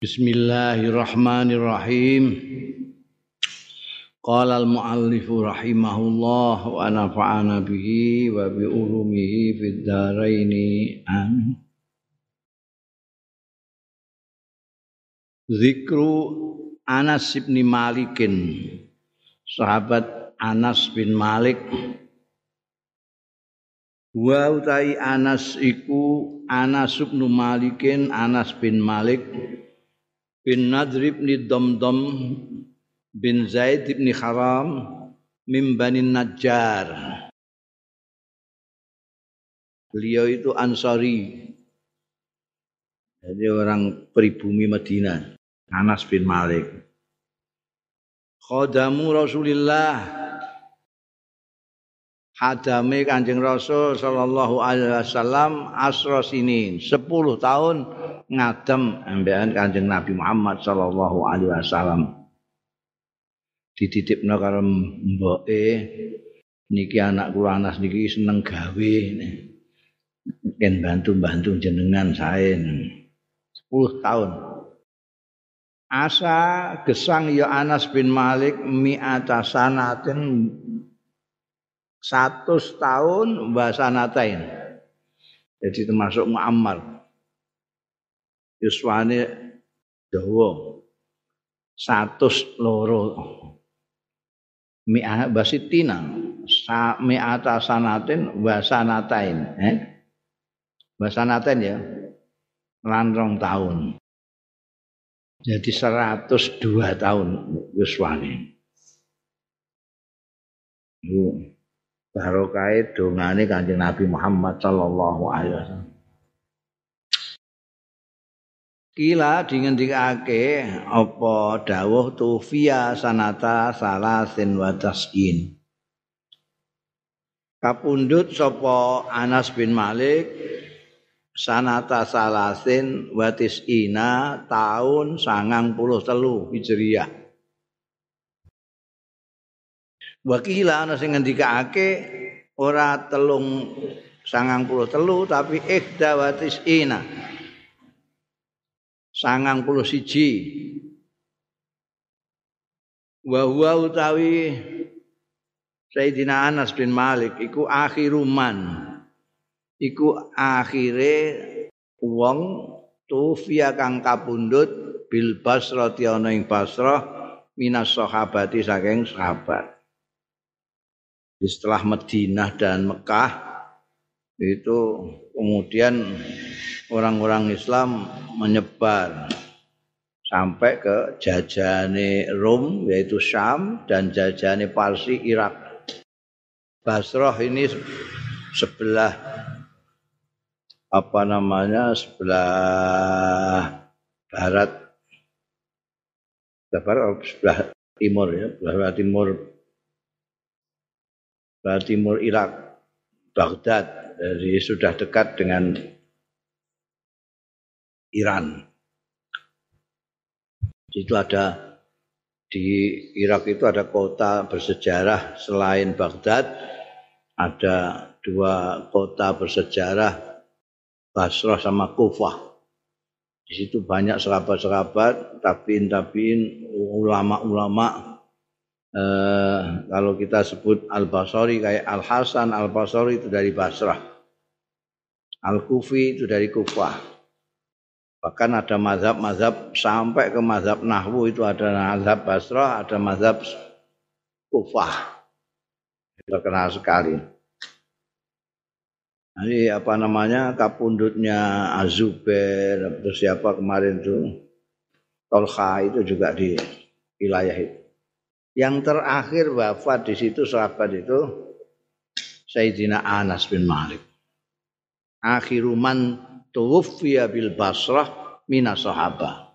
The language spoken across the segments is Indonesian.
Bismillahirrahmanirrahim. Qala al-muallif rahimahullah wa nafa'ana bihi wa bi ulumihi fid dharain. Amin. Zikru Anas bin Malikin. Sahabat Anas bin Malik Wa utai Anas iku Anas bin Malikin Anas bin Malik bin Nadr bin Damdam bin Zaid bin Haram min Bani Najjar. Beliau itu Ansari. Jadi orang pribumi Madinah. Anas bin Malik. Khadamu Rasulillah. Hadame Kanjeng Rasul sallallahu alaihi wasallam asra sinin, 10 tahun ngadem ambekan Kanjeng Nabi Muhammad sallallahu alaihi wasallam. Dititipno karo mboke niki anak kula Anas niki seneng gawe ken bantu-bantu jenengan sae. 10 tahun. Asa gesang ya Anas bin Malik mi'ata sanatin 100 tahun wasanatain. Jadi termasuk Muammar. Yuswane dawa. 100 loro. Mi'ah basitina sa mi'ata sanatin wasanatain eh? Wasanatain ya. Lan tahun. Jadi 102 tahun yuswane. Bu barokah dongane Kanjeng Nabi Muhammad sallallahu alaihi wasallam Kila dingendikake apa dawuh tufia sanata salasin wa taskin. Kapundhut sapa Anas bin Malik sanata salasin wa tisina taun sangang puluh telu Hijriyah. Wakila ana sing ngendikake ora telung sangang puluh telu tapi ikhda wa tisina. Sangang puluh siji. Wa utawi Sayyidina Anas bin Malik iku akhiruman. Iku akhire wong tufia kang kapundhut bil Basra ana ing Basrah minas sahabati saking sahabat. Setelah Madinah dan Mekah itu kemudian orang-orang Islam menyebar sampai ke jajane Rom yaitu Syam dan jajane Parsi Irak. Basrah ini sebelah apa namanya sebelah barat. Sebelah barat sebelah timur ya sebelah timur. Sebelah timur Irak Baghdad jadi sudah dekat dengan Iran. Itu ada di Irak itu ada kota bersejarah selain Baghdad ada dua kota bersejarah Basrah sama Kufah. Di situ banyak sahabat-sahabat, tabiin-tabiin, ulama-ulama. Eh, kalau kita sebut Al-Basri kayak Al-Hasan Al-Basri itu dari Basrah. Al-Kufi itu dari Kufah. Bahkan ada mazhab-mazhab sampai ke mazhab Nahwu itu ada mazhab Basrah, ada mazhab Kufah. Terkenal sekali. Jadi apa namanya kapundutnya Azubair, terus siapa kemarin itu Tolha itu juga di wilayah itu. Yang terakhir wafat di situ sahabat itu Sayyidina Anas bin Malik. Akhiruman tuwfiya bil Basrah minas sahabah.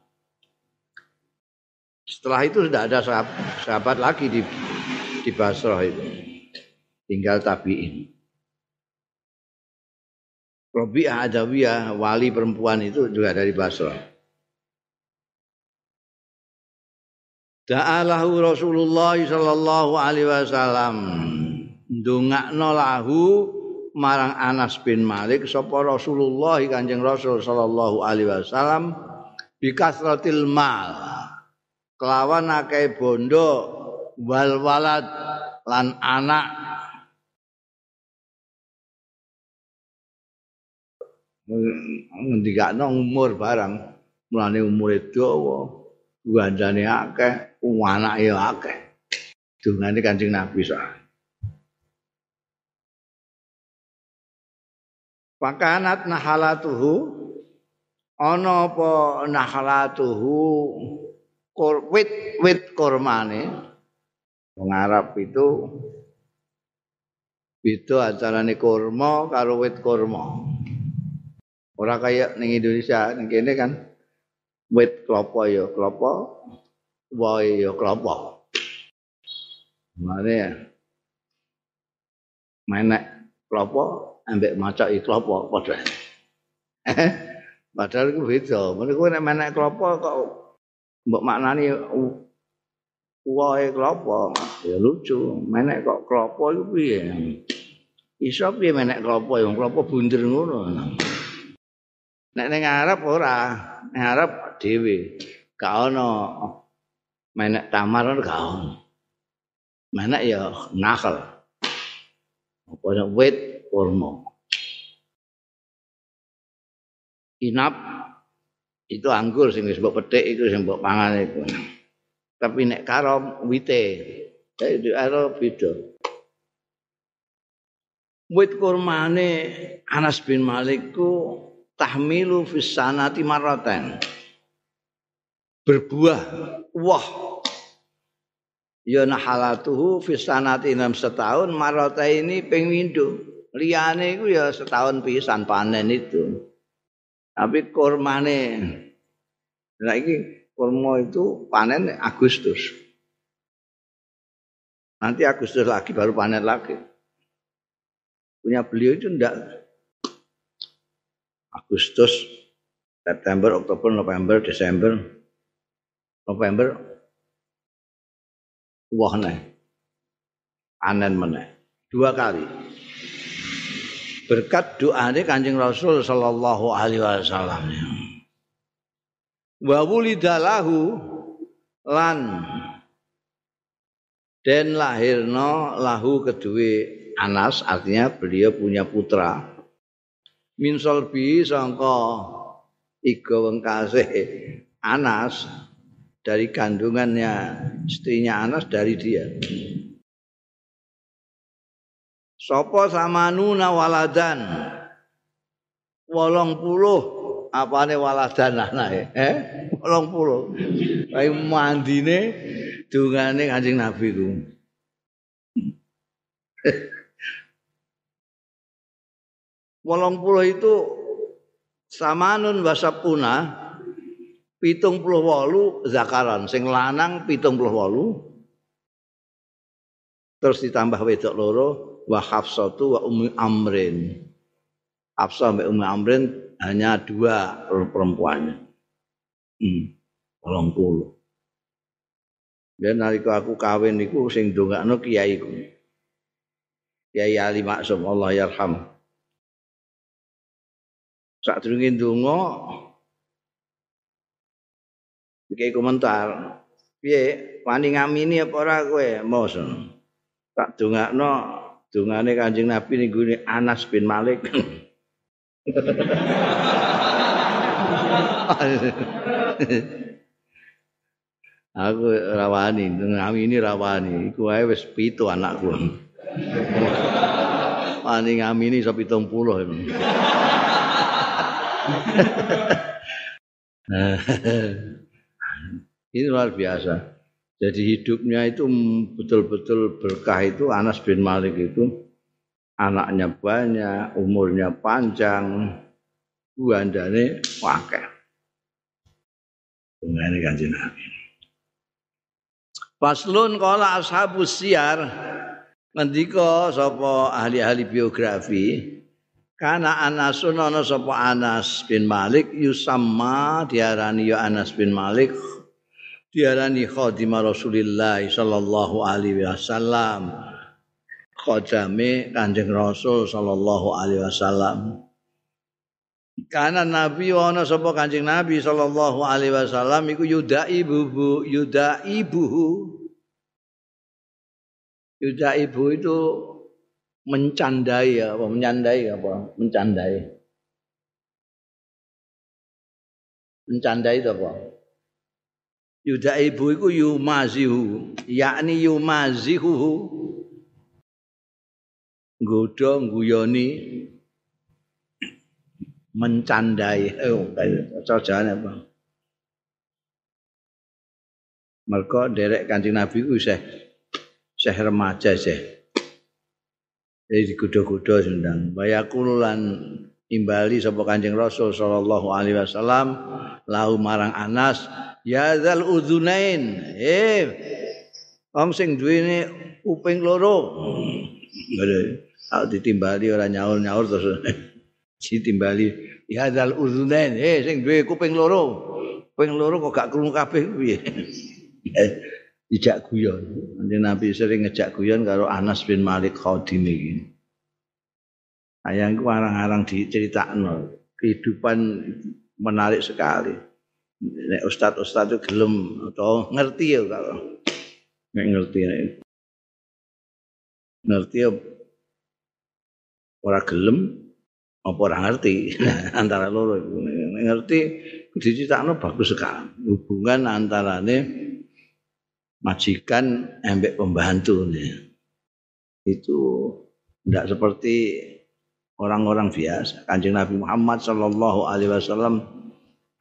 Setelah itu sudah ada sahabat, sahabat lagi di di Basrah itu. Tinggal tabi'in. Robi'ah Adawiyah, wali perempuan itu juga dari Basrah. Da'alahu Rasulullah sallallahu alaihi wasallam. Ndongakno lahu marang Anas bin Malik sapa Rasulullah Kanjeng Rasul sallallahu alaihi wasallam bikasratil mal. Kelawan akeh bondo wal walad lan anak. Ngendikane umur barang mulane umure dawa gandane akeh anake akeh. Dungane Kanjeng Nabi sak Pakanat nahalatuhu ana apa nahalatuhu wit wit kurmane wong Arab itu beda acarane kurma karo wit kurma ora kaya ning Indonesia ning kene kan wit klopo ya klopo wae ya klopo mane ya menek klopo ambek maca klopo padha. Padahal iku beda. Mergo nek menek klopo kok mbok maknani wae klopo, ya lucu. Menek kok klopo iku piye? Iso piye menek klopo ya klopo bunder ngono. Nek ning Arab ora, ning Arab dhewe. Gak ono menek tamar gak ono. Menek ya nakal. Apa wit kurma. Inap itu anggur sing wis mbok petik iku sing mbok pangan iku. Tapi nek karom wite, itu aro beda. Wit kurmane Anas bin Malik ku tahmilu fis sanati maratan. Berbuah wah ya nahalatuhu fis sanati enam setahun marata ini ping liyane iku ya setahun pisan panen itu. Tapi kurmane nah iki kurma itu panen Agustus. Nanti Agustus lagi baru panen lagi. Punya beliau itu ndak Agustus, September, Oktober, November, Desember, November, wah nih, panen meneh dua kali. berkat doane Kanjeng Rasul sallallahu alaihi wasallam. Wa wulidalahu lan dan lahirno lahu kedua Anas artinya beliau punya putra min solbi sangka iga wengkasih Anas dari kandungannya istrinya Anas dari dia Sopo samanuna waladan. Wolong puluh apane waladan anake, eh? Wolong puluh. Kayak mandine dungane Kanjeng Nabi ku. Wolong puluh itu samanun wasapuna pitung puluh wolu zakaran sing lanang pitung puluh wolu terus ditambah wedok loro wa Hafsatu wa Ummi Amrin. Hafsah sampai Ummi Amrin hanya dua perempuannya. Hmm, tolong puluh. Dan nalika aku kawin niku sing ndongakno kiai ku. Kiai Ali Maksum Allah yarham. Sak durunge ndonga Kiai komentar, piye wani ngamini apa ora kowe? Mos. Tak dongakno Dungane Kanjeng Nabi niku Anas bin Malik. Aku rawani, ngami ini rawani. Iku wae wis pitu anakku. Wani ngami ini iso 70. ini luar biasa. Jadi hidupnya itu betul-betul berkah itu Anas bin Malik itu anaknya banyak, umurnya panjang, buandane wakil. Ini kanji Nabi. Paslun kala ashabus siar ngendika sapa ahli-ahli biografi karena Anasun ana sapa Anas bin Malik yusamma diarani ya Anas bin Malik diarani khadimah Rasulillah sallallahu alaihi wasallam khadame Kanjeng Rasul sallallahu alaihi wasallam Karena Nabi ana sapa Kanjeng Nabi sallallahu alaihi wasallam iku yudai bubu yudai buhu. Yudai buhu itu mencandai apa? Mencandai apa? Mencandai. Mencandai itu apa? Yudai buhu iku yumazihu, yakni yumazihu. Godho guyoni mencandai. Oh apa? Mereka derek kanjeng nabi ku isih isih remaja isih jadi digoda-goda sendang. Bayakulan imbali sapa kanjeng rasul sallallahu alaihi wasallam lahu marang Anas ya zal udzunain. Eh wong sing duwene kuping loro. Ngene. Ditimbali ora nyaur-nyaur terus. Ditimbali ya dal uzunain eh sing duwe kuping loro. Kuping loro kok gak krungu kabeh piye dijak guyon. Nanti Nabi sering ngejak guyon karo Anas bin Malik Khadim iki ayangku arang-arang diceritakno. Kehidupan menarik sekali. Nek ustaz-ustaz itu gelem atau ngerti ya kalau nek ngerti nek ngerti ya ora gelem apa ora ngerti? Antara loro iku. Ngerti dicitakno bagus sekali. Hubungan antarane majikan embek pembantu nih. itu tidak seperti orang-orang biasa kanjeng Nabi Muhammad Shallallahu Alaihi Wasallam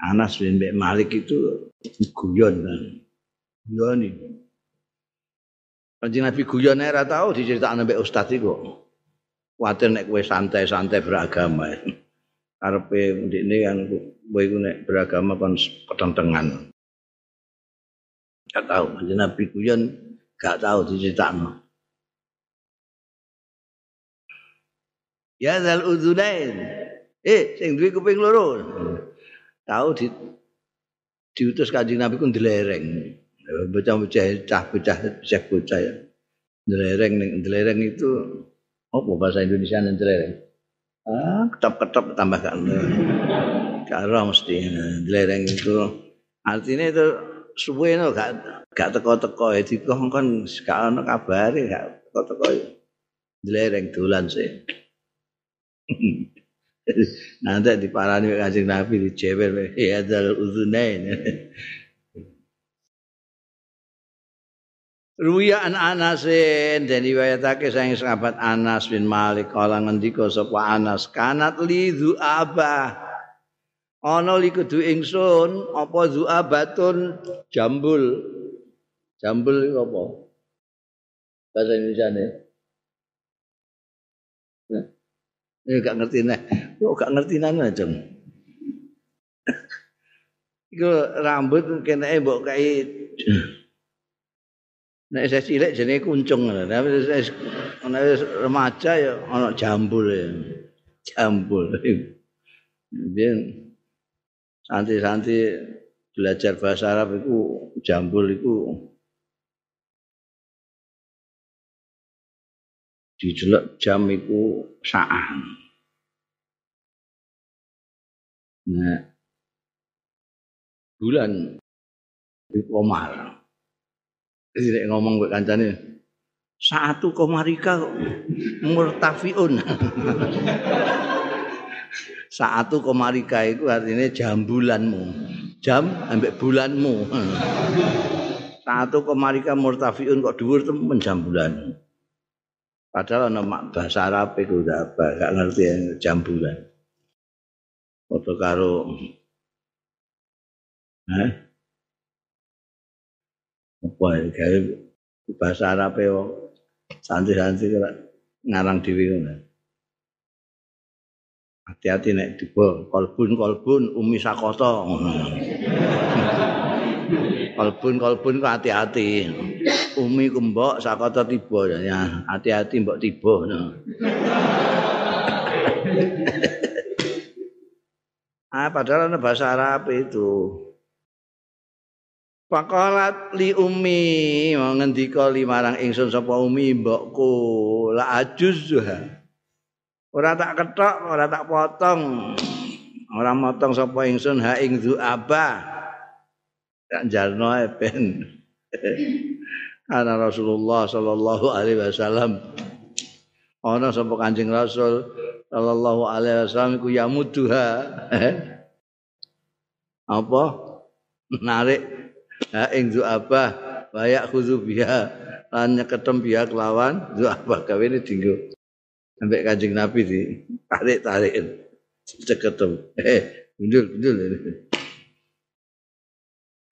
Anas bin Malik itu guyon kan guyon ini kanjeng Nabi guyon era tahu diceritakan embek Ustadz itu Kuatir nek kowe santai-santai beragama. Karepe ndekne kan kowe iku nek beragama kon ketentengan. Gak tahu, kanjeng Nabi kuyon gak tahu diceritakno. Ya zal udzunain. Eh, sing duwe kuping loro. Tahu di diutus kanjeng Nabi ku ndelereng. Bocah-bocah cah-bocah cah bocah ya. Ndelereng ning itu apa bahasa Indonesia nanti ah ketop-ketop tambah gak karo mesti lereng itu artinya itu suwe no gak gak teko-teko. Ya di kong kan gak ono kabare gak teko-teko lereng dolan sih. Nanti di parani kanjeng Nabi di jewer ya dal uzunain Ruya an Anasin dan riwayatake sang sahabat Anas bin Malik. Kala ngendika sapa Anas kanat li aba ana li kudu ingsun apa zuabatun jambul. Jambul iku apa? Bahasa Indonesia ne? Ini gak ngerti nih, kok gak ngerti nana aja. Iku rambut kena mbok kayak Nek saya cilik jenenge kuncung, tapi saya remaja ya ana jambul ya. Jambul. Biyen santi-santi belajar bahasa Arab itu jambul itu dijelek jam itu saah. Nah, bulan itu omar. Jadi ngomong gue kancane satu komarika murtafiun. satu komarika itu artinya jam bulanmu. Jam ambek bulanmu. Satu komarika murtafiun kok dhuwur temen jam bulan. Padahal nama bahasa Arab itu udah gak ngerti ya, jam bulan. Foto karo eh? apa gawe bahasa Arab santai-santai kira ngarang dhewe ngono. Hati-hati nek dibo kolbun kolbun umi sakoto kolbun kolbun kok hati-hati. Umi kembok sakoto tiba ya hati-hati mbok tiba ah padahal ada bahasa Arab itu. Faqalat li ummi ngendika li marang ingsun sapa ummi mbokku la ajuzha. Ora tak ketok, ora tak potong. ora motong sapa ingsun ha ing abah tak jarno ben. Ana Rasulullah sallallahu alaihi wasallam ana sapa Kanjeng Rasul sallallahu alaihi wasallam iku yamuduha. Apa? Narik. Ha ing abah bayak khuzu biha. Lan nyeketem biha kelawan abah gawene dinggo sampai Kanjeng Nabi di tarik-tarikin ceketem. Eh mundur mundur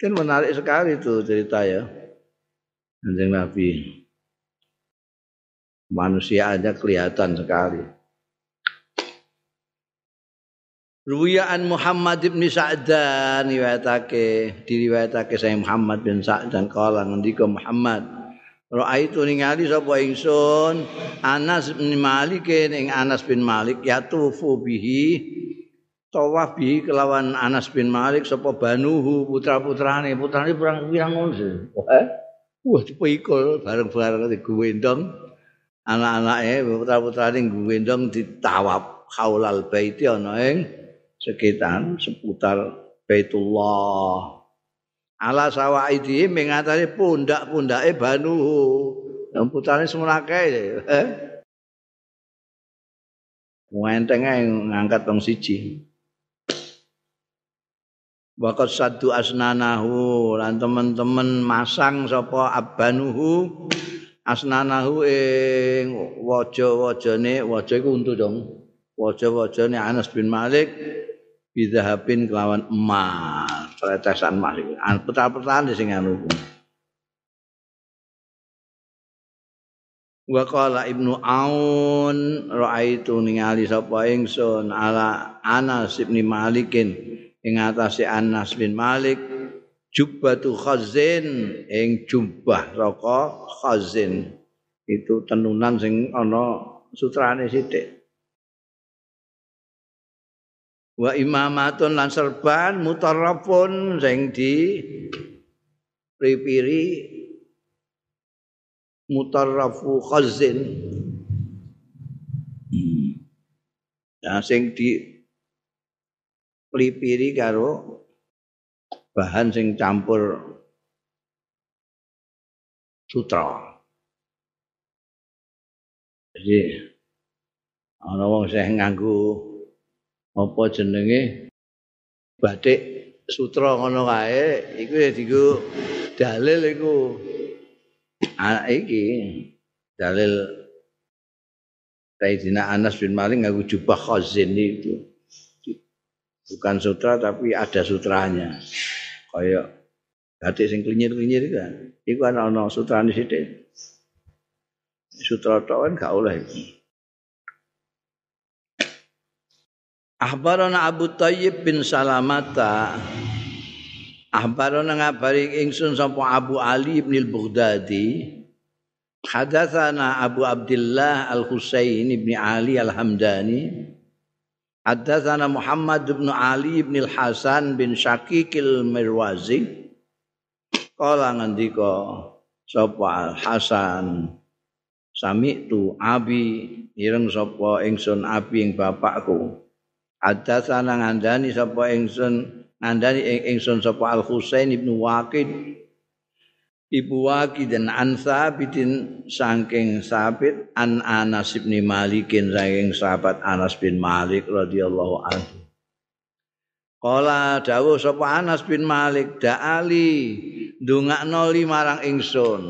kan menarik sekali tuh cerita ya Kanjeng Nabi. Manusia aja kelihatan sekali. Ruwiyaan Muhammad bin Sa'dan riwayatake diriwayatake saya Muhammad bin Sa'dan. Kala ngendika Muhammad Ra'aitu ningali sapa ingsun? Anas bin Malik ing Anas bin Malik yatufu bihi tawaf bihi kelawan Anas bin Malik sapa banuhu putra-putrane. Putrane pirang-pirang ngono eh? Wah dipikul bareng-bareng digwendong anak-anake putra-putrane gwendong ditawaf haulal baiti ana ing sekitar seputar Baitullah. Ala sawaidi mengatasi pundak-pundake Banu. Yang putane semenake. Eh? Wenteng ngangkat tong siji. Wakat satu asnanahu lan teman-teman masang sapa abanuhu asnanahu ing waja-wajane waja iku untu dong. Waja-wajane Anas bin Malik bidahabin kelawan emas tetesan emas iki. Petal-petalan sing anu. Wa qala ibnu aun raaitu ningali sapa ingsun ala Anas bin Malikin. Ing atase Anas bin Malik jubbatu khazin. Ing jubbah saka khazin. Itu tenunan sing ana sutrane sithik wa imamatun lan serban mutarrafun sing di pripiri mutarrafu khazin ya sing di pripiri karo bahan sing campur sutra. Jadi ana wong sing nganggo apa jenenge? Batik sutra ngono kae iku ya diku dalil iku. Anak iki dalil Sayyidina Anas bin Malik ngaku jubah khazin itu. Bukan sutra tapi ada sutranya. Kayak batik sing klinyir-klinyir kan iku ana ana sutrane sithik. Sutra tok kan gak oleh itu Ahbarana Abu Tayyib bin Salamata. Ahbarana ngabari ingsun sapa Abu Ali bin Al-Baghdadi Hadatsana Abu Abdullah Al-Husain bin Ali Al-Hamdani. Hadatsana Muhammad bin Ali bin Al-Hasan bin Syakik Al-Mirwazi. Kala ngendika sapa Al-Hasan Sami tu abi ireng sapa ingsun abi ing bapakku ada sana ngandani sapa ingsun ngandani ing ingsun sapa Al Husain ibnu Waqid. Ibu Waqid dan an Sabitin saking Sabit an Anas bin Malikin saking sahabat Anas bin Malik radhiyallahu anhu. Kala dawuh sapa Anas bin Malik da'ali ndongakno marang ingsun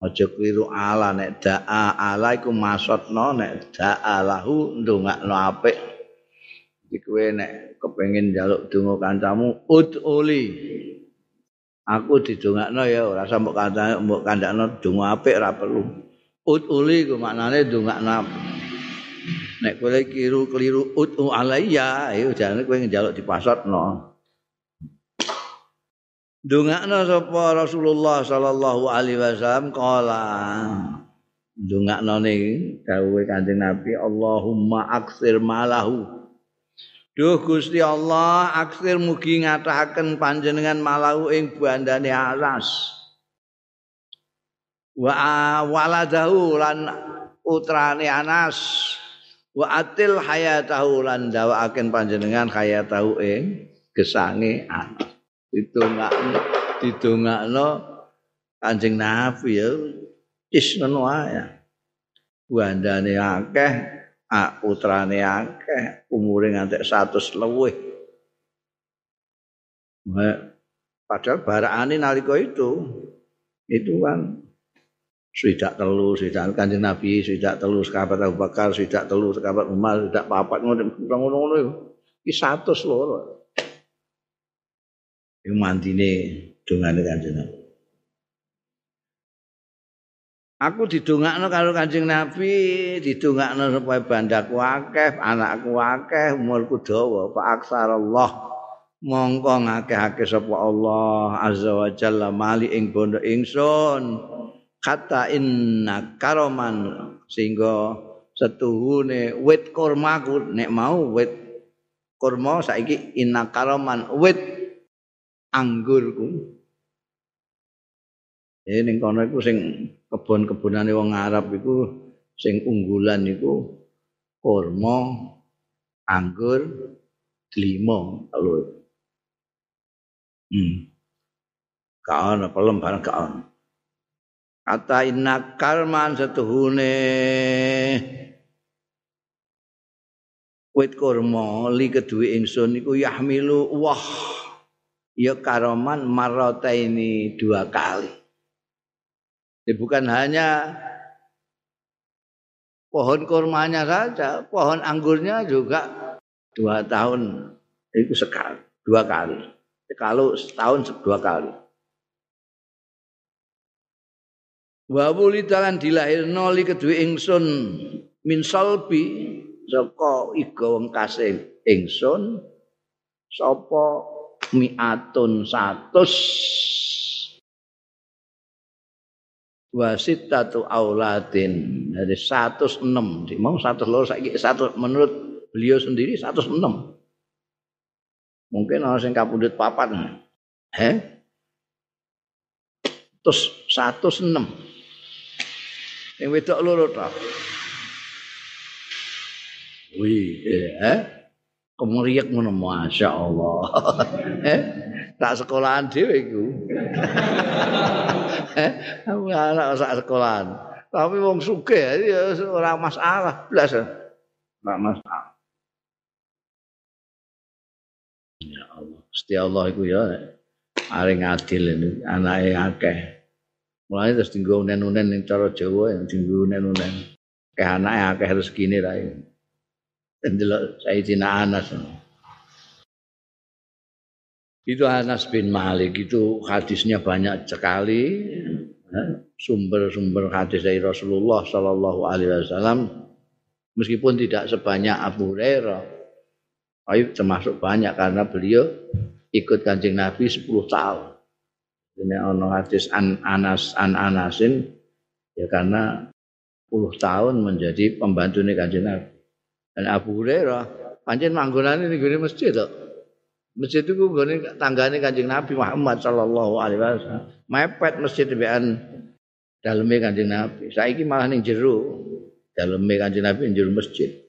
aja kliru ala nek da'a ala iku maksudna nek da'a lahu ndongakno apik. Iki kowe nek kepengin njaluk donga kancamu utuli aku didongakno ya ora usah mbok kancane mbok kandakno donga apik ora perlu. Utuli ku maknane dongakno nek kowe kiru kliru utu alayya ayo jane kowe njaluk dipasotno Dungakna sapa Rasulullah sallallahu alaihi wasallam kala Dungakna ning dawuhe Kanjeng Nabi Allahumma aksir malahu. Duh Gusti Allah aksir mugi ngatahaken panjenengan malahu ing bandane alas. Wa waladahu lan putrane Anas. Wa atil hayatahu lan dawaaken panjenengan hayatahu ing gesange anak ditungakno ditungakno Kanjeng Nabi ya wis ngono ae bandane akeh putrane akeh umure nganti 100 luwih padahal barakane nalika itu itu kan Swidak telu, swidak kanjeng Nabi, swidak telu sekabat Abu Bakar, swidak telu sekabat Umar, swidak papat ngono-ngono itu. Iki 100 loro. Iku mandine dongane kanjeng Nabi. Aku didongakno karo Kanjeng Nabi, didongakno supaya bandaku akeh, anakku akeh, umurku dawa, fa aksarallah. Mongko ngakeh-akeh sapa Allah Azza wa Jalla mali ing bondo ingsun. kata inna karoman sehingga setuhune wit kurmaku nek mau wit kurma saiki inna karoman wit anggurku ini ning kono iku sing kebon-kebonane wong Arab iku sing unggulan iku kurma anggur limo lho hmm. Kaon apa lembar kaon kata inna kalman setuhune. Wit kurma li kedue ingsun iku yahmilu wah ya karoman marota ini dua kali. Jadi bukan hanya pohon kurmanya saja pohon anggurnya juga dua tahun itu sekali dua kali. Kalau setahun dua kali. Wa wulidalan dilahirno li kedue ingsun min salbi saka iga wong kasih ingsun sapa miatun satus. Wasitatu auladin. Dari 106 mau 100 loro saiki 100 menurut beliau sendiri 106 mungkin orang sing kapundhut papat. He? Terus 106 Sing wedok loro to. Wih, eh? Kemeriak ngono Masya Allah. eh? Tak sekolahan dhewe iku. eh? Anak sak sekolahan. Tapi wong sugih ya ora masalah blas. Enggak masalah. Ya Allah, Gusti Allah iku ya paling adil ini anake akeh. Mulane terus dinggo unen-unen ning cara Jawa yang dinggo unen-unen. Kayak anake akeh rezekine ra. Ndelok Sayyidina Anas. Itu Anas bin Malik itu hadisnya banyak sekali sumber-sumber hadis dari Rasulullah Shallallahu Alaihi Wasallam meskipun tidak sebanyak Abu Hurairah tapi termasuk banyak karena beliau ikut kancing Nabi 10 tahun ini ono hadis an Anas an Anasin ya karena puluh tahun menjadi pembantu nih kanjeng Nabi. Dan Abu Hurairah pancen manggonane ning gone masjid to. Masjid itu gone tanggane kanjeng Nabi Muhammad sallallahu alaihi wasallam. Mepet masjid mbekan daleme kanjeng Nabi. Saiki malah ning jero daleme kanjeng Nabi ning jero masjid.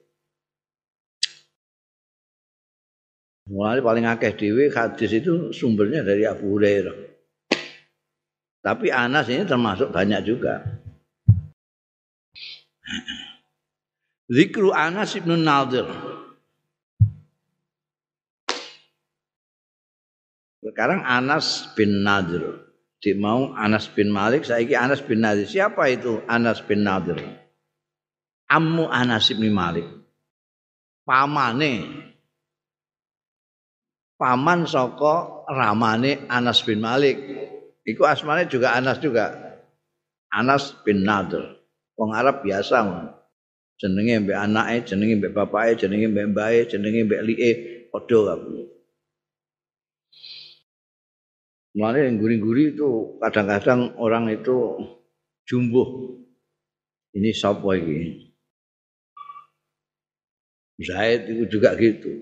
Mulai paling akeh dhewe hadis itu sumbernya dari Abu Hurairah. Tapi Anas ini termasuk banyak juga. Zikru Anas ibn Nadir. Sekarang Anas bin Nadir. Di mau Anas bin Malik, saya ini Anas bin Nadir. Siapa itu Anas bin Nadir? Ammu Anas bin Malik. Pamane. Paman soko ramane Anas bin Malik. Iku asmane juga Anas juga. Anas bin Nadir. Wong Arab biasa jenenge mbek anake, jenenge mbek bapake, jenenge mbek mbae, jenenge mbek li'e padha kabeh. Mulane yang guri-guri itu kadang-kadang orang itu jumbuh. Ini sapa iki? Zaid itu juga gitu.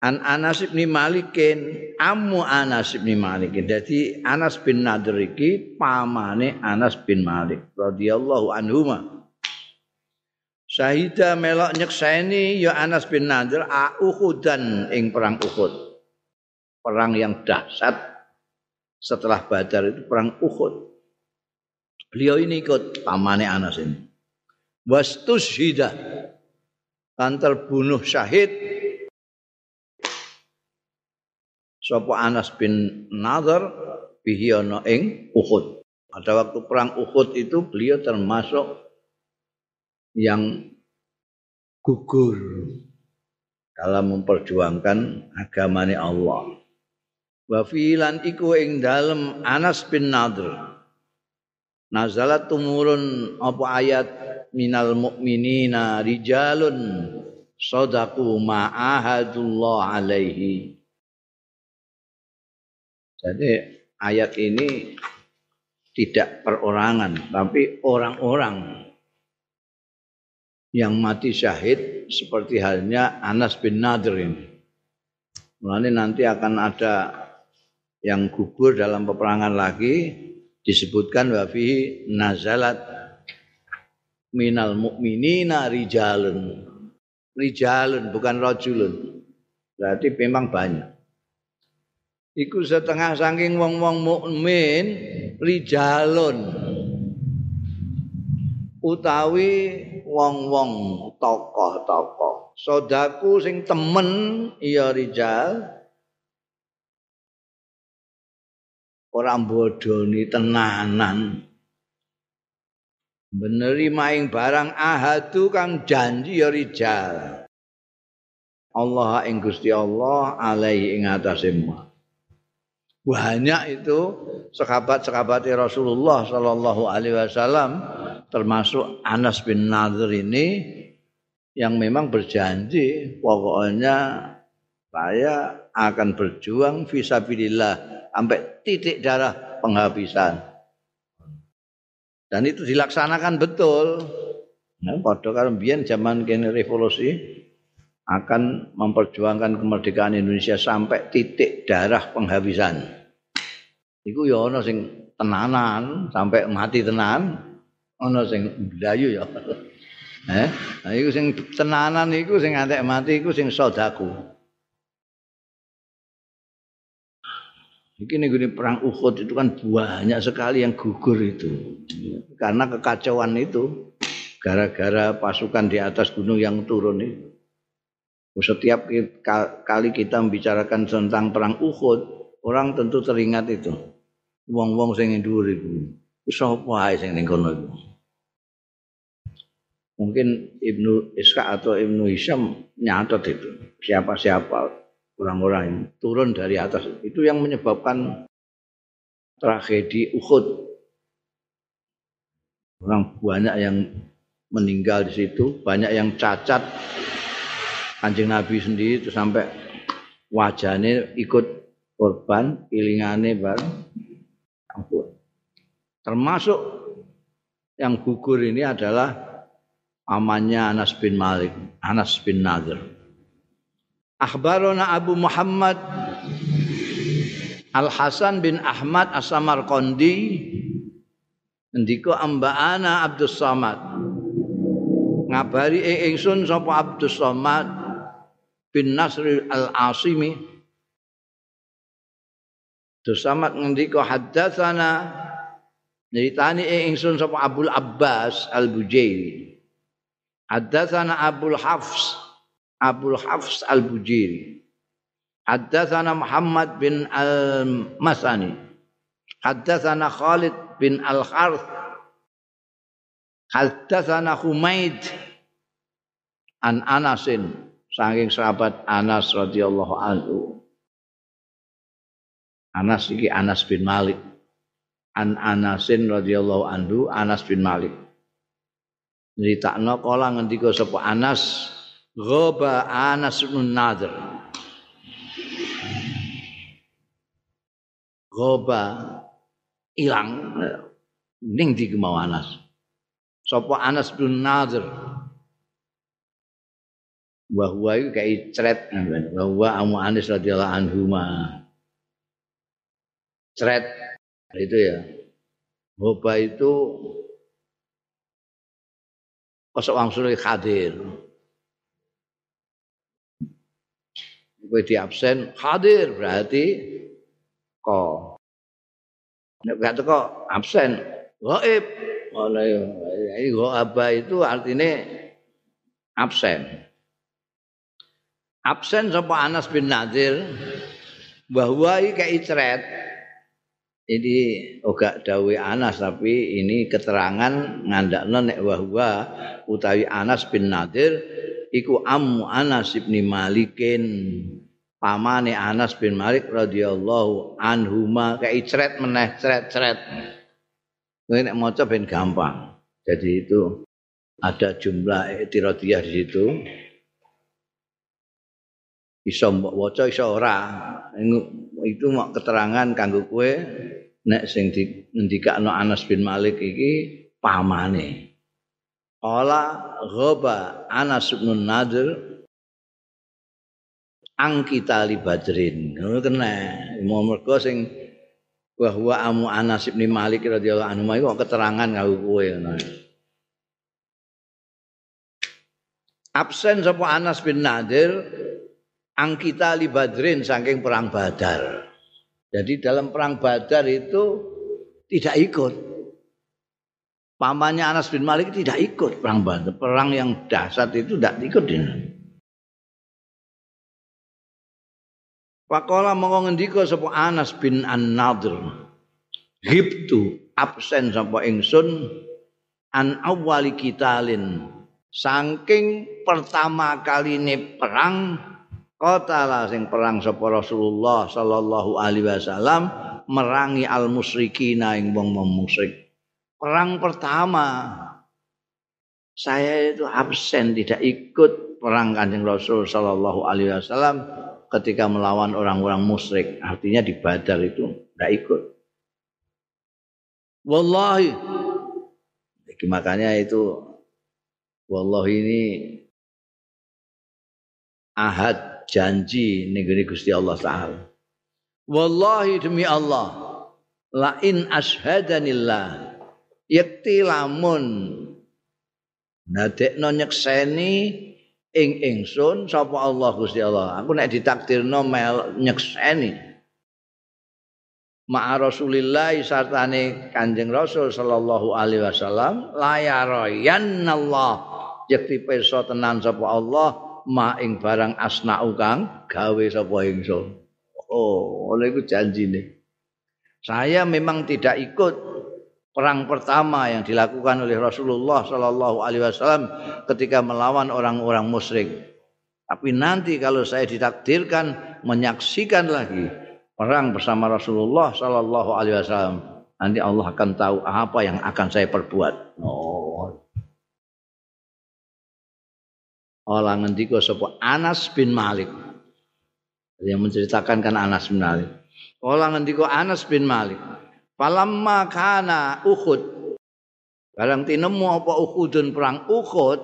An Anas bin Malikin amu Anas bin Malik. Jadi Anas bin Nadir iki pamane Anas bin Malik radhiyallahu anhuma. Syahida melok nyekseni ya Anas bin Nadir Uhudan ing perang Uhud. Perang yang dahsyat setelah Badar itu perang Uhud. Beliau ini ikut pamane Anas ini. Wastushida kan terbunuh syahid sapa Anas bin Nadir bihi ing Uhud. Pada waktu perang Uhud itu beliau termasuk yang gugur dalam memperjuangkan agamanya Allah. Wa filan iku ing dalem Anas bin Nadr. Nazalat tumurun apa ayat minal mu'minina rijalun sadaku ma'ahadullah alaihi. Jadi ayat ini tidak perorangan tapi orang-orang yang mati syahid seperti halnya Anas bin Nadir ini. Mulanya nanti akan ada yang gugur dalam peperangan lagi disebutkan wa fihi nazalat minal mukminina rijalun. Rijalun bukan rajulun. Berarti memang banyak. Iku setengah saking wong-wong mukmin rijalun utawi wong-wong tokoh-tokoh. Sodaku sing temen iya rijal. Orang bodoni tenanan. Beneri maing barang ahadu kang janji ya rijal. Allah ing Gusti Allah alaihi ing atase Banyak itu sahabat-sahabat Rasulullah sallallahu alaihi wasallam termasuk Anas bin Nadir ini yang memang berjanji pokoknya saya akan berjuang visabilillah sampai titik darah penghabisan. Dan itu dilaksanakan betul. Nah, pada kalau biar zaman kini revolusi akan memperjuangkan kemerdekaan Indonesia sampai titik darah penghabisan. Iku ya sing tenanan sampai mati tenan, ana sing blayu ya. Eh, nah iku sing tenanan iku sing antek mati iku sing sodaku. Iki nih perang Uhud itu kan banyak sekali yang gugur itu. Karena kekacauan itu. Gara-gara pasukan di atas gunung yang turun itu. Setiap kali kita membicarakan tentang perang Uhud, orang tentu teringat itu. Wong-wong sing dhuwur iku. Sapa ae sing ning. Mungkin Ibnu Iska atau Ibnu Hisham nyatet itu. Siapa-siapa orang-orang yang turun dari atas. Itu yang menyebabkan tragedi Uhud. Orang banyak yang meninggal di situ banyak yang cacat. Anjing Nabi sendiri itu sampai wajahnya ikut korban ilingannya bareng. Termasuk yang gugur ini adalah amannya Anas bin Malik, Anas bin Nadir. Akhbarona Abu Muhammad Al Hasan bin Ahmad As-Samarqandi. Ndika ambaana Abdus Samad. Ngabari ing ingsun sapa Abdus Samad bin Nasr Al-Asimi? Abdus Samad ngendika haddatsana. Nyeritani ing ingsun sapa Abdul Abbas Al-Bujairi Haddatsana Abdul Hafs Abdul Hafs Al-Bujiri. Haddatsana Muhammad bin Al-Masani. Haddatsana Khalid bin Al-Harth Haddatsana Humaid an Anasin saking sahabat Anas radhiyallahu anhu. Anas iki Anas bin Malik. An Anasin radhiyallahu anhu Anas bin Malik nyritakno kala ngendika sapa Anas ghaba Anas bin Nadir. Ghaba ilang ning di mau Anas? Sapa Anas bin Nadir? Bahwa itu kayak cret bahwa Amu Anis radhiyallahu anhu ma cret itu ya. Hoba itu Kosok wangsule hadir. Kowe di absen hadir berarti kok. Nek gak teko absen gaib. Iki ghaaba itu artinya absen. Absen sapa Anas bin Nadir bahwa iki kayak. Ini oga dawe Anas tapi ini keterangan ngandakno nek bahwa utawi Anas bin Nadir iku ammu Anas bin Malikin pamane Anas bin Malik radhiyallahu anhuma kayak icret meneh cret-cret. Kowe nek maca ben gampang. Jadi itu ada jumlah etirodiyah di situ. Iso mbok waca iso ora. Itu mau keterangan kanggo kowe nek sing ngendikakno Anas bin Malik iki pamane. Qala ghaba Anas bin Nadir angkita li badrin. Ngono kena. Mau mergo sing bahwa amu Anas bin Malik radhiyallahu anhu iku keterangan kanggo kowe ngono. Absen sapa Anas bin Nadir angkita li badrin saking perang Badar. Jadi dalam perang Badar itu tidak ikut. Pamannya Anas bin Malik tidak ikut perang Badar. Perang yang dahsyat itu tidak ikut ini. Pakola mongko ngendika sapa Anas bin An-Nadr. Hibtu absen sapa ingsun an awali kitalin saking pertama kali ini perang Qatala sing perang sapa Rasulullah sallallahu alaihi wasallam merangi al musyrikina ing wong musyrik. Perang pertama saya itu absen tidak ikut perang Kanjeng Rasul sallallahu alaihi wasallam ketika melawan orang-orang musyrik. Artinya di Badar itu tidak ikut. Wallahi makanya itu wallahi ini ahad janji negeri Gusti Allah taala. Wallahi demi Allah, la in ashadanillah yakti lamun nadekno nyekseni ing ingsun sapa Allah Gusti Allah. Aku nek ditakdirno mel nyekseni Ma'a Rasulillah sartane Kanjeng Rasul sallallahu alaihi wasallam la Allah yakti peso tenan sapa Allah ma ing barang asna'u kang gawe sapa ingsun. Oh, oleh iku janjine. Saya memang tidak ikut perang pertama yang dilakukan oleh Rasulullah Shallallahu Alaihi Wasallam ketika melawan orang-orang musyrik. Tapi nanti kalau saya ditakdirkan menyaksikan lagi perang bersama Rasulullah Shallallahu Alaihi Wasallam, nanti Allah akan tahu apa yang akan saya perbuat. Oh, Ola ngendika sapa Anas bin Malik. Yang menceritakan kan Anas bin Malik. Ola ngendika Anas bin Malik. Falamma kana Uhud. Barang tinemu apa Uhudun perang Uhud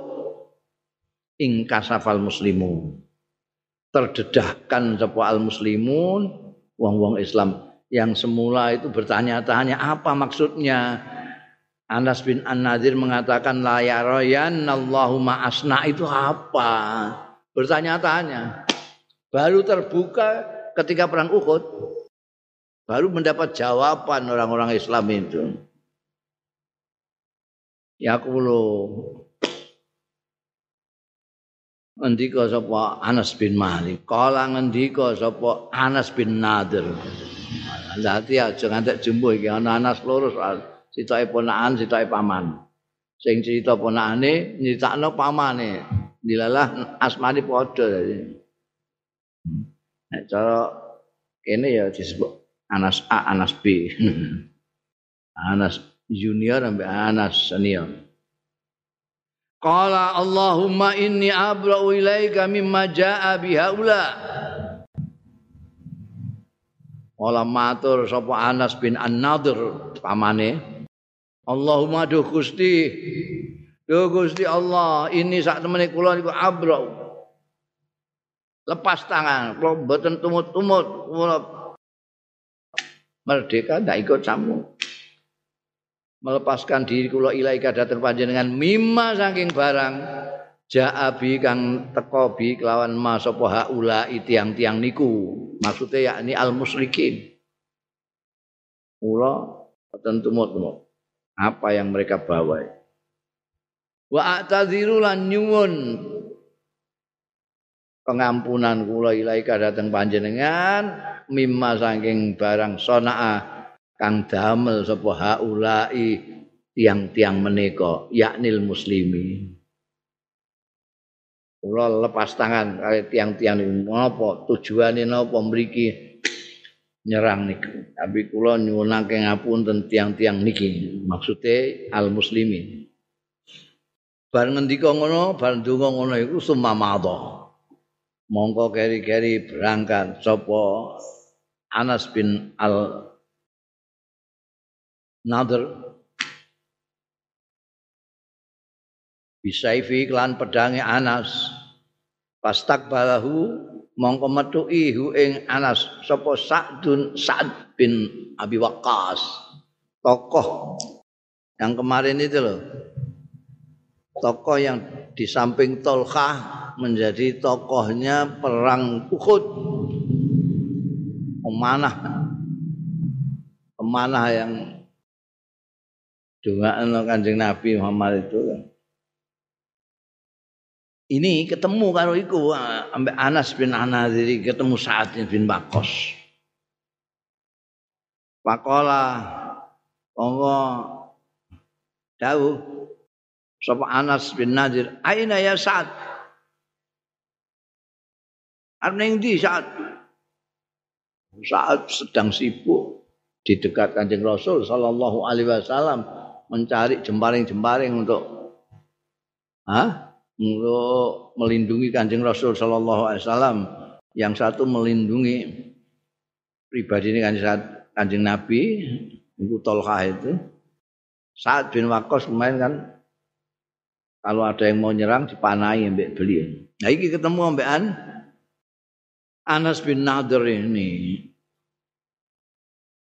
ing kasafal muslimun. Terdedahkan sapa al muslimun wong-wong Islam yang semula itu bertanya-tanya apa maksudnya Anas bin An-Nadir mengatakan la yarayan Allahumma asna itu apa? Bertanya-tanya. Baru terbuka ketika perang Uhud. Baru mendapat jawaban orang-orang Islam itu. Ya kulo ngendika sapa Anas bin Malik. Kala ngendika sapa Anas bin Nadir. Hati aja ngantek jumbo iki ana Anas loro citoke ponakan, citoke paman. Sing cerita ponakane nyritakno pamane. Dilalah asmane padha dadi. Nek cara kene ya disebut Anas A, Anas B. Anas junior sampai Anas senior. Qala Allahumma inni abra'u ilaika mimma ja'a bihaula. Ola matur sapa Anas bin An-Nadir pamane Allahumma duh Gusti. Duh Gusti Allah, ini sak temene kula niku. Lepas tangan, kula mboten tumut-tumut, kula merdeka ndak ikut campur. melepaskan diri kula ilaika dateng panjenengan mimma saking barang ja'abi kang teko bi kelawan ma sapa haula tiang-tiang niku maksudnya yakni al musyrikin kula tentu tumut apa yang mereka bawa wa a'tadziru lan nyuwun. Pengampunan kula ilaika dateng panjenengan mimma saking barang sonaa kang damel sapa haulai tiang-tiang menika yaknil muslimi kula lepas tangan kali tiang-tiang napa tujuane napa? Mriki nyerang niku. Tapi kula nyuwunake ngapunten tiang-tiang niki. Maksude al muslimi bar ngendika ngono bar ndonga ngono iku sumamada mongko keri-keri berangkat sapa Anas bin Al Nader bisaifi klan pedange Anas. Pastak balahu mongko metuki hu ing Anas sapa Sa'dun Sa'd bin Abi Waqqas. Tokoh yang kemarin itu loh. Tokoh yang di samping Tolkah menjadi tokohnya perang Uhud. Pemanah. Pemanah yang dongaan Kanjeng Nabi Muhammad itu ini ketemu karo iku ambek Anas bin Anadiri ketemu Sa'ad bin Bakos. Pakola Allah tahu sapa Anas bin Nadir aina ya Sa'ad? Arep di Sa'ad? Sa'ad sedang sibuk di dekat Kanjeng Rasul sallallahu alaihi wasallam mencari jemparing-jemparing untuk ah untuk melindungi Kanjeng Rasul sallallahu alaihi wasallam yang satu melindungi pribadi ini kanjeng, kanjeng Nabi itu Tolkah itu saat bin Wakos kemarin kan kalau ada yang mau nyerang dipanai mbek beliau. Nah ini ketemu ambekan Anas bin Nadir ini.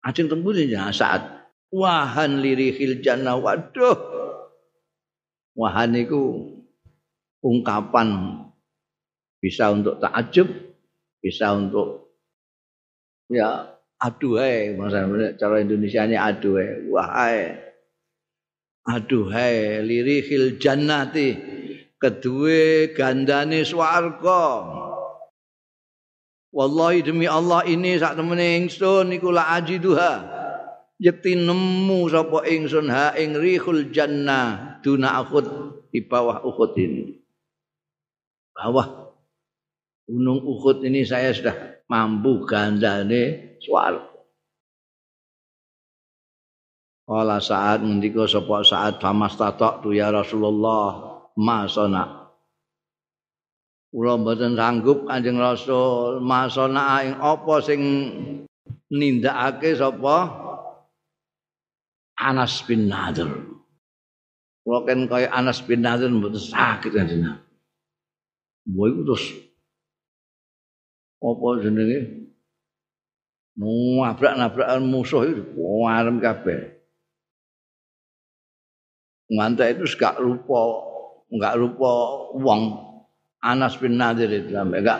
Ajeng tembus ya saat wahan lirihil jannah waduh wahan itu ungkapan bisa untuk takjub bisa untuk ya aduhai maksudnya cara Indonesia ini aduhai wahai aduhai lirihil jannati kedua gandane swarga. Wallahi demi Allah ini saat temene ingsun iku la ajiduha. Yekti nemu sapa ingsun ha ing rihul jannah duna akhud di bawah Uhud ini. Bawah Gunung Uhud ini saya sudah mampu gandane swarga. Kala saat ngendika sapa saat famas tatok tu ya Rasulullah masona. Kula mboten sanggup Kanjeng Rasul masona ing apa sing nindakake sapa Anas bin Nadir. Kalau kan kaya Anas bin Nadir mboten sakit kan. Mbok iku terus apa jenenge? Nabrak-nabrakan musuh itu warem kabeh. Ngantek itu gak lupa, enggak lupa uang Anas bin Nadir itu sampai enggak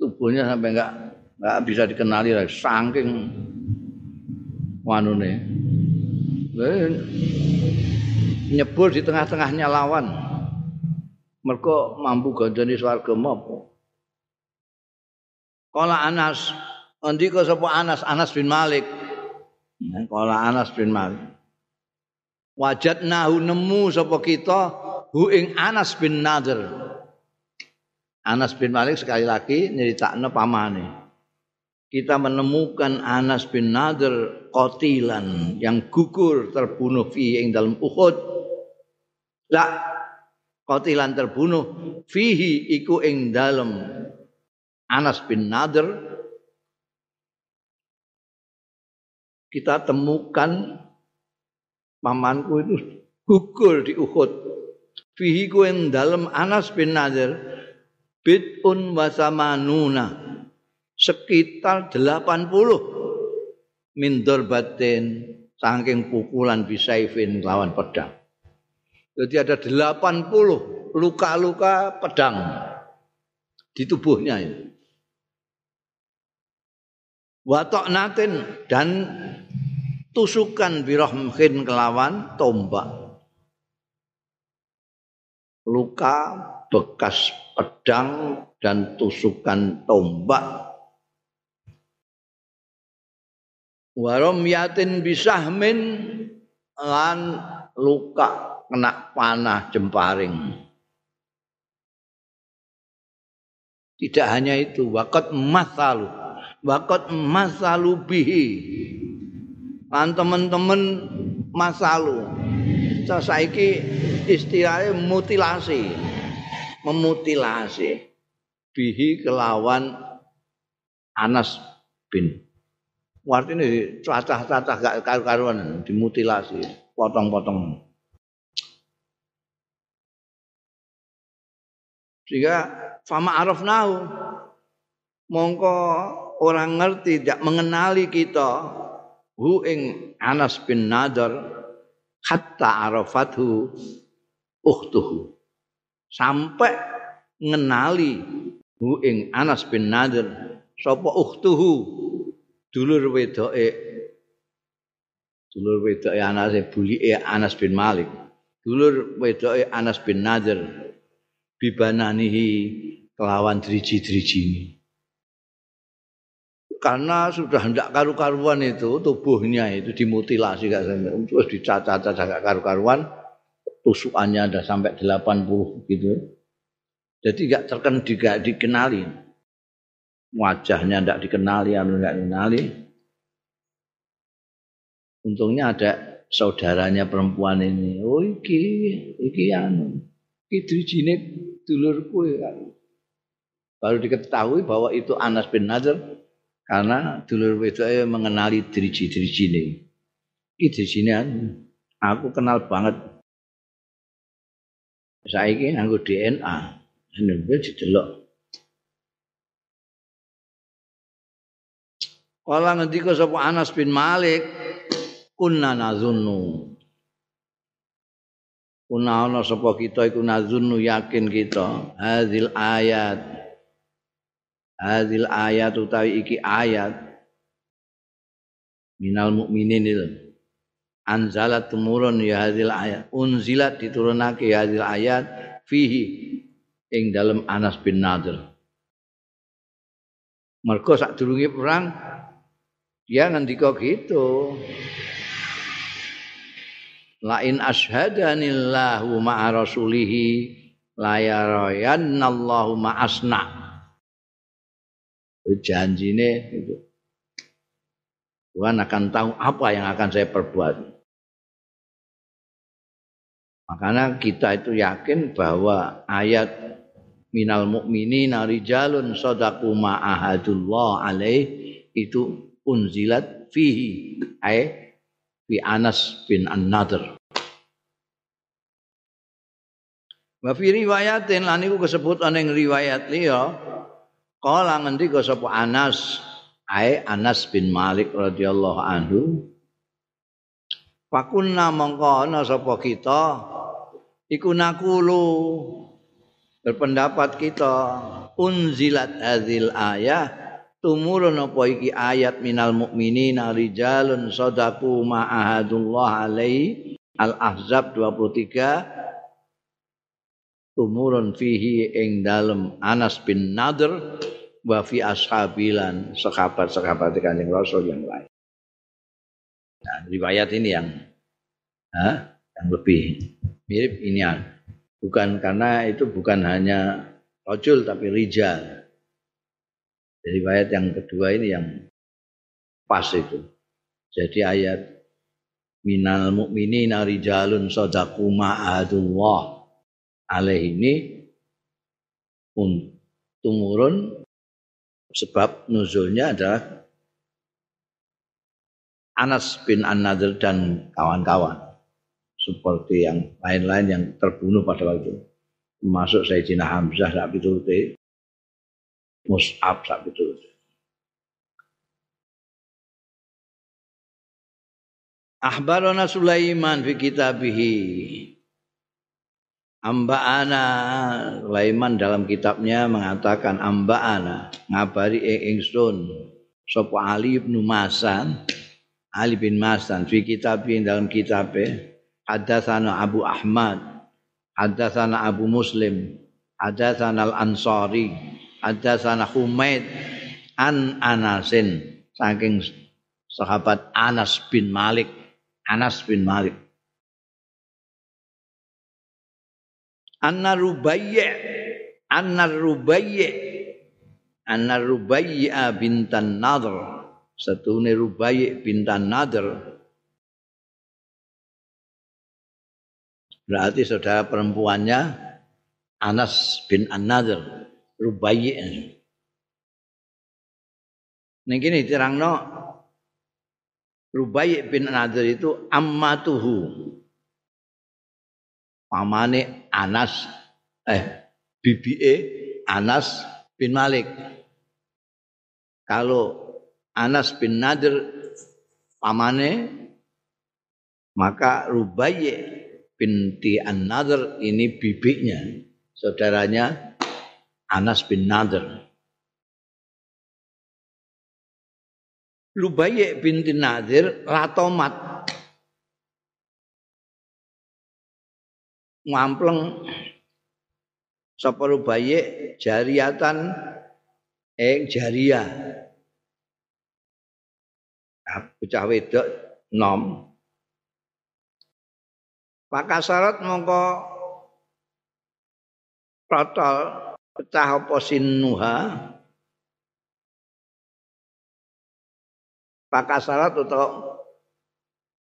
tubuhnya sampai enggak enggak bisa dikenali lagi saking wanune nyebur di tengah-tengahnya lawan mereka mampu gandani swarga mapo Kala Anas ndika sapa Anas? Anas bin Malik. Kala Anas bin Malik. Wajadnahu nemu sapa kita hu ing Anas bin Nadir. Anas bin Malik sekali lagi nyeritakno pamane. Kita menemukan Anas bin Nadir kotilan yang gugur terbunuh fi ing dalam Uhud. La kotilan terbunuh. Fihi iku ing dalam Anas bin Nadir. Kita temukan pamanku itu gugur di Uhud. Fihi ku ing dalam Anas bin Nadir. Bid'un wa samanuna. Sekitar 80 min dorbatin. Saking pukulan bisaifin lawan pedang. Jadi ada 80 luka-luka pedang di tubuhnya ini. Watok natin dan tusukan birahmhin kelawan tombak. Luka bekas pedang dan tusukan tombak warom yatin bisahmin lan luka kena panah jemparing. Tidak hanya itu wakot masalu wakot masalu bihi. Lan teman-teman masalu. Saiki istilahnya mutilasi. Memutilasi bihi kelawan Anas bin. Artinya cacah-cacah gak karu-karuan dimutilasi, potong-potong. Sehingga fama arafnahu. Mongko orang ngerti tidak mengenali kita. Hu ing Anas bin Nadar hatta arafathu ukhtuhu. Sampai ngenali hu ing Anas bin Nadar sapa ukhtuhu? Dulur wedoke dulur wedoke Anas bulike Anas bin Malik. Dulur wedoke Anas bin Nadir bibananihi kelawan driji-driji karena sudah hendak karu-karuan itu tubuhnya itu dimutilasi gak sampai terus dicacat-cacat gak karu-karuan tusukannya ada sampai 80 gitu jadi gak terkenal gak dikenali wajahnya tidak dikenali, anu tidak dikenali. Untungnya ada saudaranya perempuan ini. Oh iki, iki anu, iki drijine dulurku ya. Baru diketahui bahwa itu Anas bin Nazar karena dulur wedoknya mengenali driji-drijine. Iki drijine anu, aku kenal banget. Saiki nganggo DNA. Ini didelok Kala ngendika sapa Anas bin Malik kunna nazunnu. Kuna ana sapa kita iku nazunnu yakin kita hadil ayat. Hadil ayat utawi iki ayat minal mukminin itu. Anzalat tumurun ya hadil ayat. Unzilat diturunake ya ayat fihi ing dalam Anas bin Nadir. Mergo sak durunge perang dia ngendika gitu. Lain ashhadanillahu ma'a rasulihi la yarayannallahu ma'asna. Janjine itu. Tuhan akan tahu apa yang akan saya perbuat. Makanya kita itu yakin bahwa ayat minal mu'minina rijalun sadaqu ma'ahadullah alaih itu unzilat fihi ay fi Anas bin An-Nadr. Wa fi riwayatin lan iku kesebut ana ing riwayat liya kala ngendika sapa Anas ay Anas bin Malik radhiyallahu anhu Pakunna mongko ana sapa kita iku nakulu berpendapat kita unzilat hadzal ayah tumurun apa iki ayat minal mukminina rijalun sadaku ma ahadullah alaihi al ahzab 23 tumurun fihi ing dalem Anas bin Nadir wa fi ashabilan sahabat-sahabat Kanjeng Rasul yang lain. Nah, riwayat ini yang ha, yang lebih mirip ini bukan karena itu bukan hanya rojul tapi rijal jadi ayat yang kedua ini yang pas itu. Jadi ayat minal mu'minina rijalun sadaqu ma'adullah. Alaih ini tumurun sebab nuzulnya adalah Anas bin An-Nadir dan kawan-kawan seperti yang lain-lain yang terbunuh pada waktu itu. Termasuk Sayyidina Hamzah tak pitulute Mus'ab sak itu. Ahbarana Sulaiman fi kitabihi Amba'ana Sulaiman dalam kitabnya mengatakan Amba'ana ngabari ing ingsun sapa Ali bin Masan Ali bin Masan fi kitabi dalam kitabe hadatsana Abu Ahmad hadatsana Abu Muslim hadatsana Al-Ansari hadatsana Humaid an Anasin saking sahabat Anas bin Malik. Anas bin Malik. Anna Rubayya Anna Rubayya Anna Rubayya bintan Nadr Satune Rubayya bintan Nadr. Berarti saudara perempuannya Anas bin An-Nadr Rubayya Ini gini terangno Rubayya bin An-Nadr itu ammatuhu pamane Anas eh bibie Anas bin Malik. Kalau Anas bin Nadir pamane maka Rubayye binti An-Nadir ini bibinya, saudaranya Anas bin Nadir. Rubayye binti Nadir ratomat. Ngampleng. Sapa rubaye jariatan ing jaria bocah wedok nom. Pakasarat mongko protol pecah apa sinuha pakasarat utawa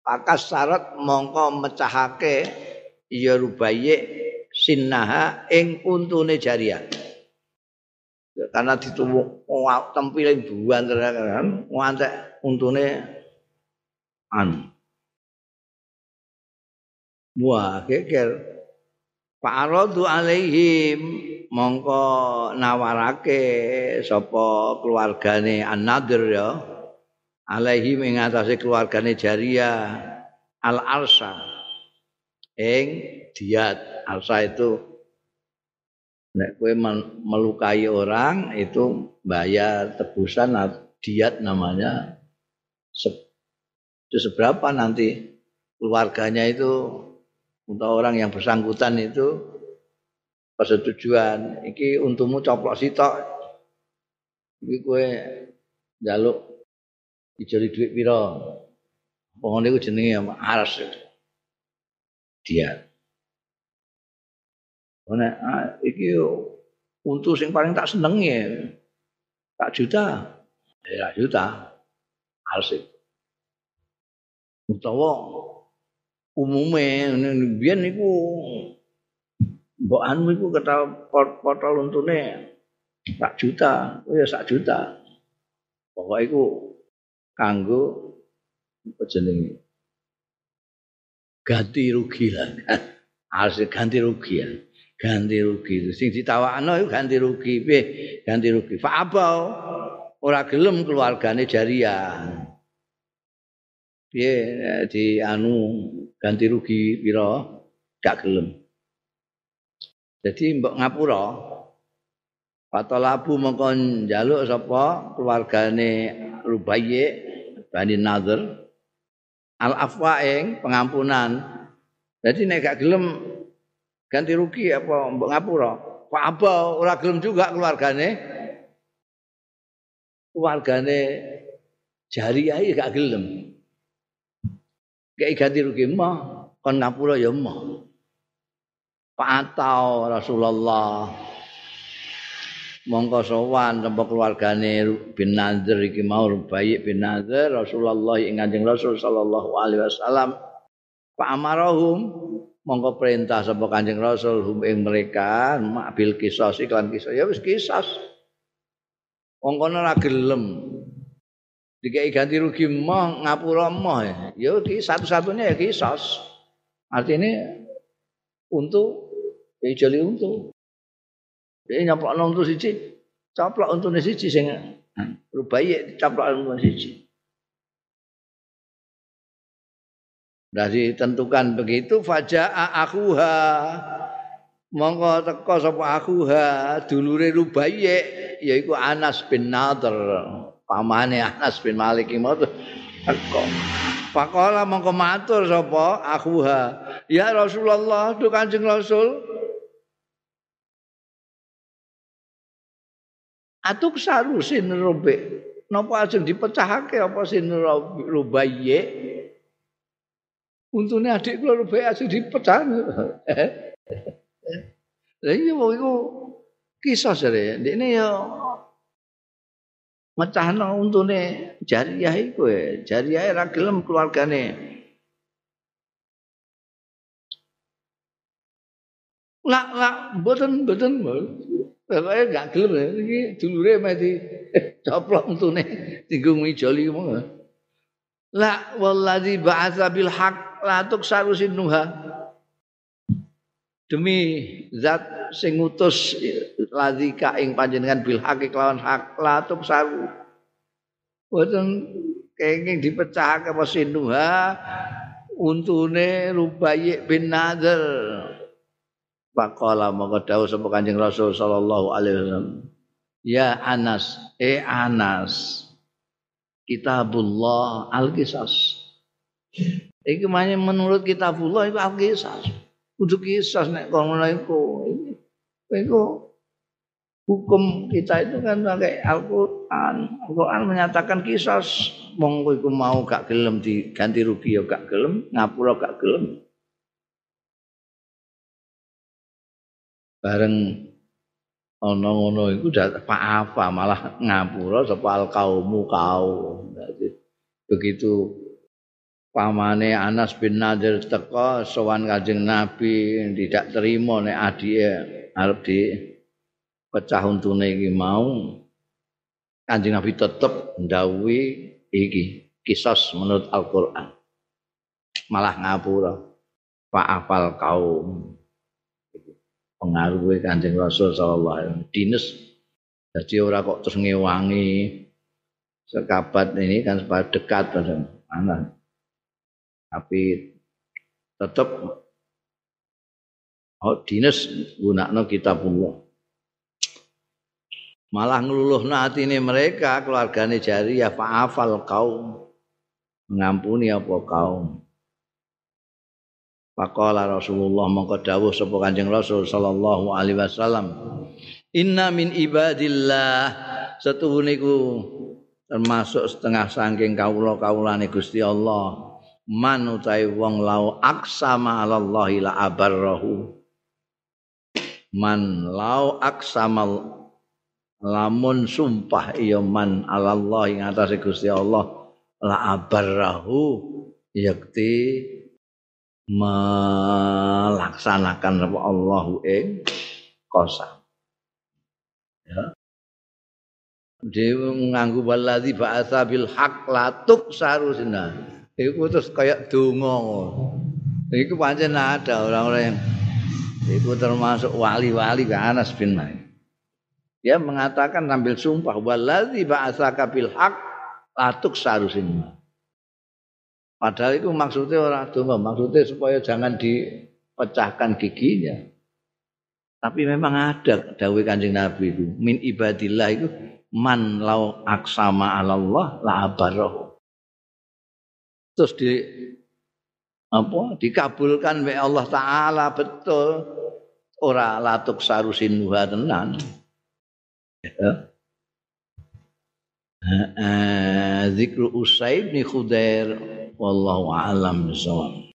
pakasarat mongko mecahake ya rubaye sinnaha ing untune jariah. Karena dituwuk tempiling buan kan? Ngantek untune an wah geger. Pak Aradu alaihim mongko nawarake sapa keluargane An-Nadir ya alaihim ing atase keluargane Jariah Al-Arsa. Ing diat arsa itu nek kowe melukai orang itu bayar tebusan diat namanya. Itu seberapa nanti keluarganya itu untuk orang yang bersangkutan itu persetujuan iki untukmu coplok sitok iki kowe njaluk dijoli duit pira pokoknya itu jenenge aras itu dia. Ana ah, iki untuk sing paling tak seneng ya. Tak juta. Ya juta. Harus itu. Utawa umume biyen niku mbok anu iku ketal potol untune tak juta, oh ya sak juta. Pokok iku kanggo apa jenenge ganti rugi lah. Harus ganti rugi ya. Ganti rugi. Sing ditawakno iku ganti rugi. Piye ganti rugi? Fa abau ora gelem keluargane Jaria. Piye di anu ganti rugi pira? Gak gelem. Jadi mbok ngapura Fatolabu mongko njaluk sapa keluargane Rubayye Bani Nadir al afwa ing pengampunan. Jadi nek gak gelem ganti rugi apa mbok ngapura? Pak Aba ora gelem juga keluargane. Keluargane jariah gak gelem. Kayak ganti rugi mah kon ngapura ya mah. Pak Atau Rasulullah. Mongko sowan tempat keluargane bin Nadir iki mau bayi bin Nadir Rasulullah ing Kanjeng Rasul sallallahu alaihi wasallam. Fa amarahum mongko perintah sapa Kanjeng Rasul hum ing mereka bil kisos iklan kisos. Ya wis kisos. Wong kono ora gelem. Dikai ganti rugi mah ngapura mah. Ya ki satu-satunya ya kisos. Artinya untuk ya jali untuk Dia nyaplok untuk siji, caplok untuk siji sing rubaye caplok untuk siji. Dari tentukan begitu faja'a akuha mongko teko sapa akuha dulure Rubayye yaiku Anas bin Nadir pamane Anas bin Malik mau teko Pakola mongko matur sapa akuha ya Rasulullah tu Kanjeng Rasul Atuk saru sin robe. Napa ajeng dipecahake apa sin rubaye? Untune adik kula rubaye ajeng dipecah. Lah iya mau iku kisah sare. Ndekne ya mecahno untune jariah iku e. Jariah ra gelem keluargane. Lah lah mboten mboten Pokoknya gak gelem iki dulure mati coplok untune tinggung mijoli ngono. La wallazi ba'atsa bil haq la tuksaru sinuha. Demi zat sing ngutus ladzika ing panjenengan bil haq kelawan hak la tuksaru. Boten kenging dipecahake apa sinuha untune Rubayy bin Nadhr. Pakola maka dawuh sapa Kanjeng Rasul sallallahu alaihi wasallam. Ya Anas, eh Anas. Kitabullah Al-Qisas. Iki menurut kitabullah itu Al-Qisas. Kudu kisah nek kono iku. Iku hukum kita itu kan pakai Al-Qur'an. Al-Qur'an menyatakan kisah monggo iku mau gak gelem diganti rugi ya gak gelem, ngapura gak gelem. Bareng ana ngono iku Pak apa malah ngapura sapa al kaumu kaum. begitu pamane Anas bin Nadir teko sowan Kanjeng Nabi tidak terima nek adike arep di pecah untune iki mau. Kanjeng Nabi tetep ndawuhi iki kisos menurut Al-Qur'an. Malah ngapura Pak afal kaum pengaruh Kanjeng Rasul sallallahu alaihi wasallam. Dinas jadi ora kok terus ngewangi sekabat ini kan supaya dekat pada. Tapi tetap oh dinas gunakno kitabullah. Malah ngeluluh ini mereka keluarganya jari ya fa'afal kaum mengampuni apa kaum Faqala Rasulullah mongko dawuh sapa Kanjeng Rasul sallallahu alaihi wasallam. Inna min ibadillah setuhune termasuk setengah saking kawula-kawulane Gusti Allah. Man utahe wong lau aksama alallahi la abarrahu. Man lau aksama lamun sumpah iya man alallahi ngatasé Gusti Allah la abarrahu yakti melaksanakan apa Allahu ing kosa. Ya. Dia nganggu waladhi ba'atha bil haq latuk sarusina. Iku terus kayak donga. Iku pancen ada orang-orang yang itu termasuk wali-wali ke Anas bin Malik. Dia mengatakan sambil sumpah waladhi ba'atha bil haq latuk sarusina. Padahal itu maksudnya orang donga, maksudnya supaya jangan dipecahkan giginya. Tapi memang ada dawe Kanjeng Nabi itu, min ibadillah itu man lau aksama Allah la abaroh. Terus di apa dikabulkan oleh Allah taala betul ora latuk sarusin nuha tenan. Ya. Zikru Usaid bin Khudair والله أعلم بالصواب